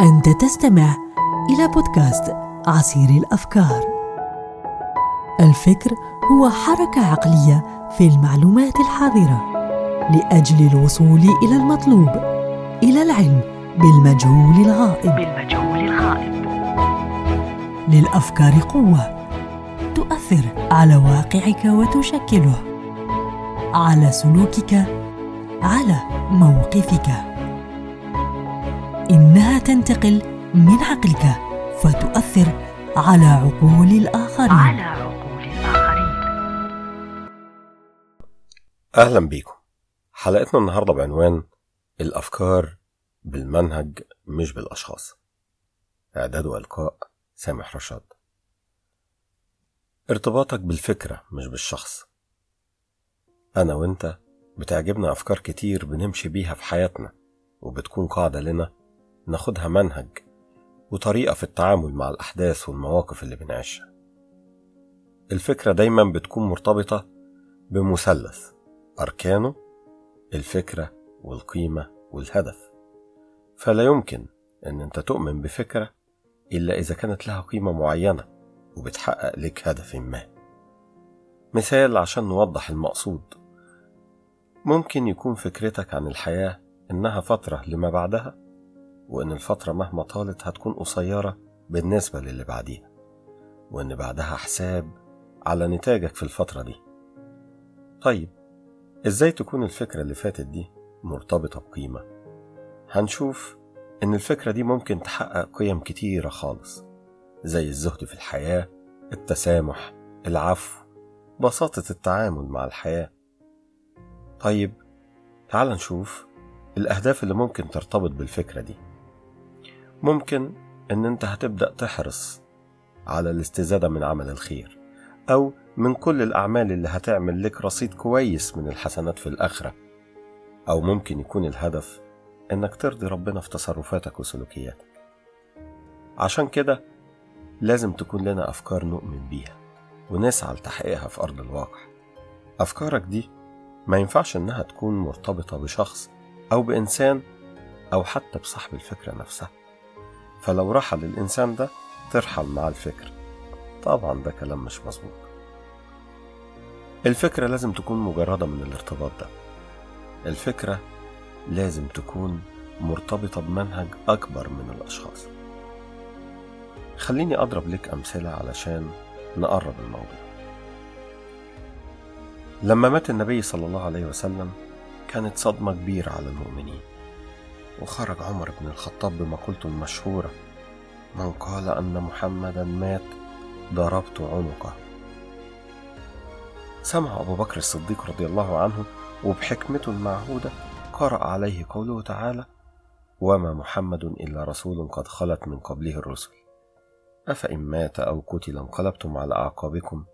أنت تستمع إلى بودكاست عصير الأفكار. الفكر هو حركة عقلية في المعلومات الحاضرة لأجل الوصول إلى المطلوب، إلى العلم بالمجهول الغائب. بالمجهول الغائب. للأفكار قوة تؤثر على واقعك وتشكله، على سلوكك، على موقفك. إنها تنتقل من عقلك فتؤثر على عقول الآخرين. على عقول الآخرين. أهلا بيكم. حلقتنا النهاردة بعنوان الأفكار بالمنهج مش بالأشخاص. إعداد وإلقاء سامح رشاد. ارتباطك بالفكرة مش بالشخص. أنا وإنت بتعجبنا أفكار كتير بنمشي بيها في حياتنا وبتكون قاعدة لنا ناخدها منهج وطريقة في التعامل مع الأحداث والمواقف اللي بنعيشها. الفكرة دايما بتكون مرتبطة بمثلث أركانه الفكرة والقيمة والهدف. فلا يمكن أن أنت تؤمن بفكرة إلا إذا كانت لها قيمة معينة وبتحقق لك هدف ما. مثال عشان نوضح المقصود. ممكن يكون فكرتك عن الحياة إنها فترة لما بعدها وإن الفترة مهما طالت هتكون قصيرة بالنسبة للي بعديها وإن بعدها حساب على نتاجك في الفترة دي. طيب إزاي تكون الفكرة اللي فاتت دي مرتبطة بقيمة؟ هنشوف إن الفكرة دي ممكن تحقق قيم كتيرة خالص زي الزهد في الحياة التسامح العفو بساطة التعامل مع الحياة. طيب تعال نشوف الأهداف اللي ممكن ترتبط بالفكرة دي. ممكن إن أنت هتبدأ تحرص على الاستزادة من عمل الخير أو من كل الأعمال اللي هتعمل لك رصيد كويس من الحسنات في الآخرة. أو ممكن يكون الهدف إنك ترضي ربنا في تصرفاتك وسلوكياتك. عشان كده لازم تكون لنا أفكار نؤمن بيها ونسعى لتحقيقها في أرض الواقع. أفكارك دي ما ينفعش إنها تكون مرتبطة بشخص أو بإنسان أو حتى بصاحب الفكرة نفسها. فلو رحل الإنسان ده ترحل مع الفكرة طبعا ده كلام مش مظبوط. الفكرة لازم تكون مجردة من الارتباط ده. الفكرة لازم تكون مرتبطة بمنهج أكبر من الأشخاص. خليني أضرب لك أمثلة علشان نقرب الموضوع. لما مات النبي صلى الله عليه وسلم كانت صدمة كبيرة على المؤمنين. وخرج عمر بن الخطاب بمقولته المشهورة من قال أن محمدا مات ضربت عنقه. سمع أبو بكر الصديق رضي الله عنه وبحكمته المعهودة قرأ عليه قوله تعالى وما محمد إلا رسول قد خلت من قبله الرسل. أفإن مات أو قتل انقلبتم على أعقابكم.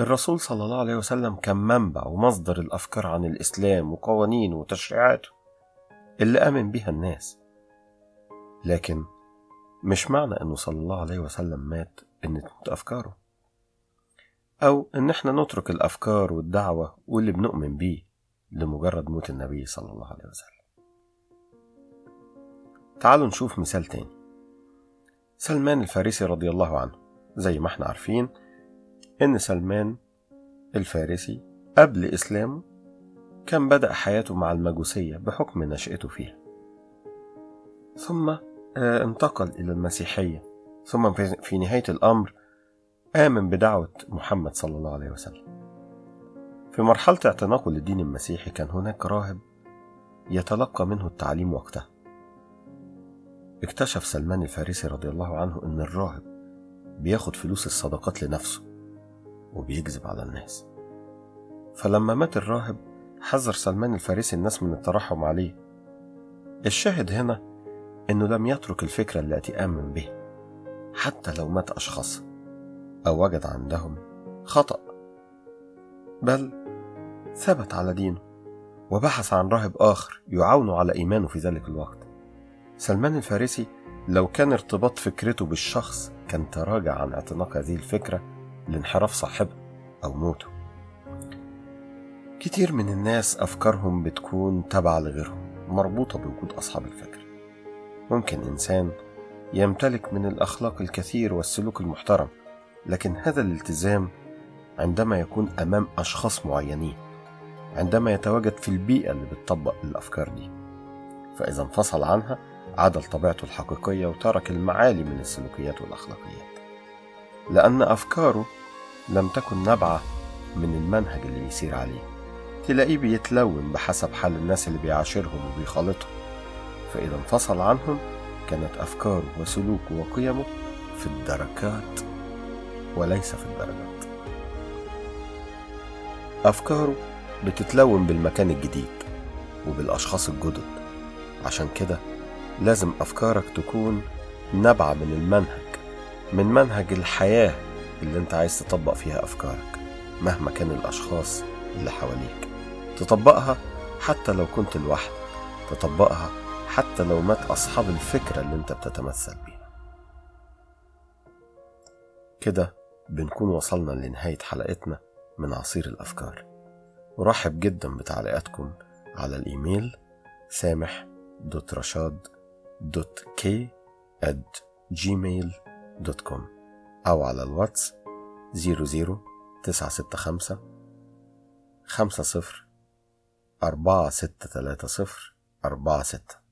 الرسول صلى الله عليه وسلم كان منبع ومصدر الأفكار عن الإسلام وقوانينه وتشريعاته اللي آمن بها الناس. لكن مش معنى أنه صلى الله عليه وسلم مات أن تموت أفكاره. أو أن إحنا نترك الأفكار والدعوة واللي بنؤمن بيه لمجرد موت النبي صلى الله عليه وسلم. تعالوا نشوف مثال تاني. سلمان الفارسي رضي الله عنه زي ما إحنا عارفين إن سلمان الفارسي قبل إسلامه كان بدأ حياته مع المجوسية بحكم نشأته فيها. ثم آه، انتقل إلى المسيحية. ثم في نهاية الأمر آمن بدعوة محمد صلى الله عليه وسلم. في مرحلة اعتناقه للدين المسيحي كان هناك راهب يتلقى منه التعليم وقتها. اكتشف سلمان الفارسي رضي الله عنه أن الراهب بياخد فلوس الصدقات لنفسه وبيكذب على الناس. فلما مات الراهب حذر سلمان الفارسي الناس من الترحم عليه. الشاهد هنا إنه لم يترك الفكرة التي آمن بها حتى لو مات أشخاص أو وجد عندهم خطأ بل ثبت على دينه وبحث عن راهب آخر يعاونه على إيمانه في ذلك الوقت. سلمان الفارسي لو كان ارتباط فكرته بالشخص كان تراجع عن اعتناق هذه الفكرة لانحراف صاحبه أو موته. كتير من الناس أفكارهم بتكون تابعة لغيرهم مربوطة بوجود أصحاب الفكر. ممكن إنسان يمتلك من الأخلاق الكثير والسلوك المحترم لكن هذا الالتزام عندما يكون أمام أشخاص معينين عندما يتواجد في البيئة اللي بتطبق الأفكار دي. فإذا انفصل عنها عاد لطبيعته الحقيقية وترك المعالي من السلوكيات والأخلاقيات. لأن أفكاره لم تكن نابعة من المنهج اللي بيسير عليه. تلاقيه بيتلون بحسب حال الناس اللي بيعاشرهم وبيخالطهم. فإذا انفصل عنهم كانت أفكاره وسلوكه وقيمه في الدركات وليس في الدرجات. أفكاره بتتلون بالمكان الجديد وبالأشخاص الجدد. عشان كده لازم أفكارك تكون نابعة من المنهج من منهج الحياة اللي أنت عايز تطبق فيها أفكارك مهما كان الأشخاص اللي حواليك. تطبقها حتى لو كنت لوحدك. تطبقها حتى لو مات أصحاب الفكرة اللي أنت بتتمثل بيها. كده بنكون وصلنا لنهاية حلقتنا من عصير الأفكار. أرحب جدا بتعليقاتكم على الإيميل سامح دوت رشاد دوت كي at gmail.com أو على الواتس 00 965 50 4630 46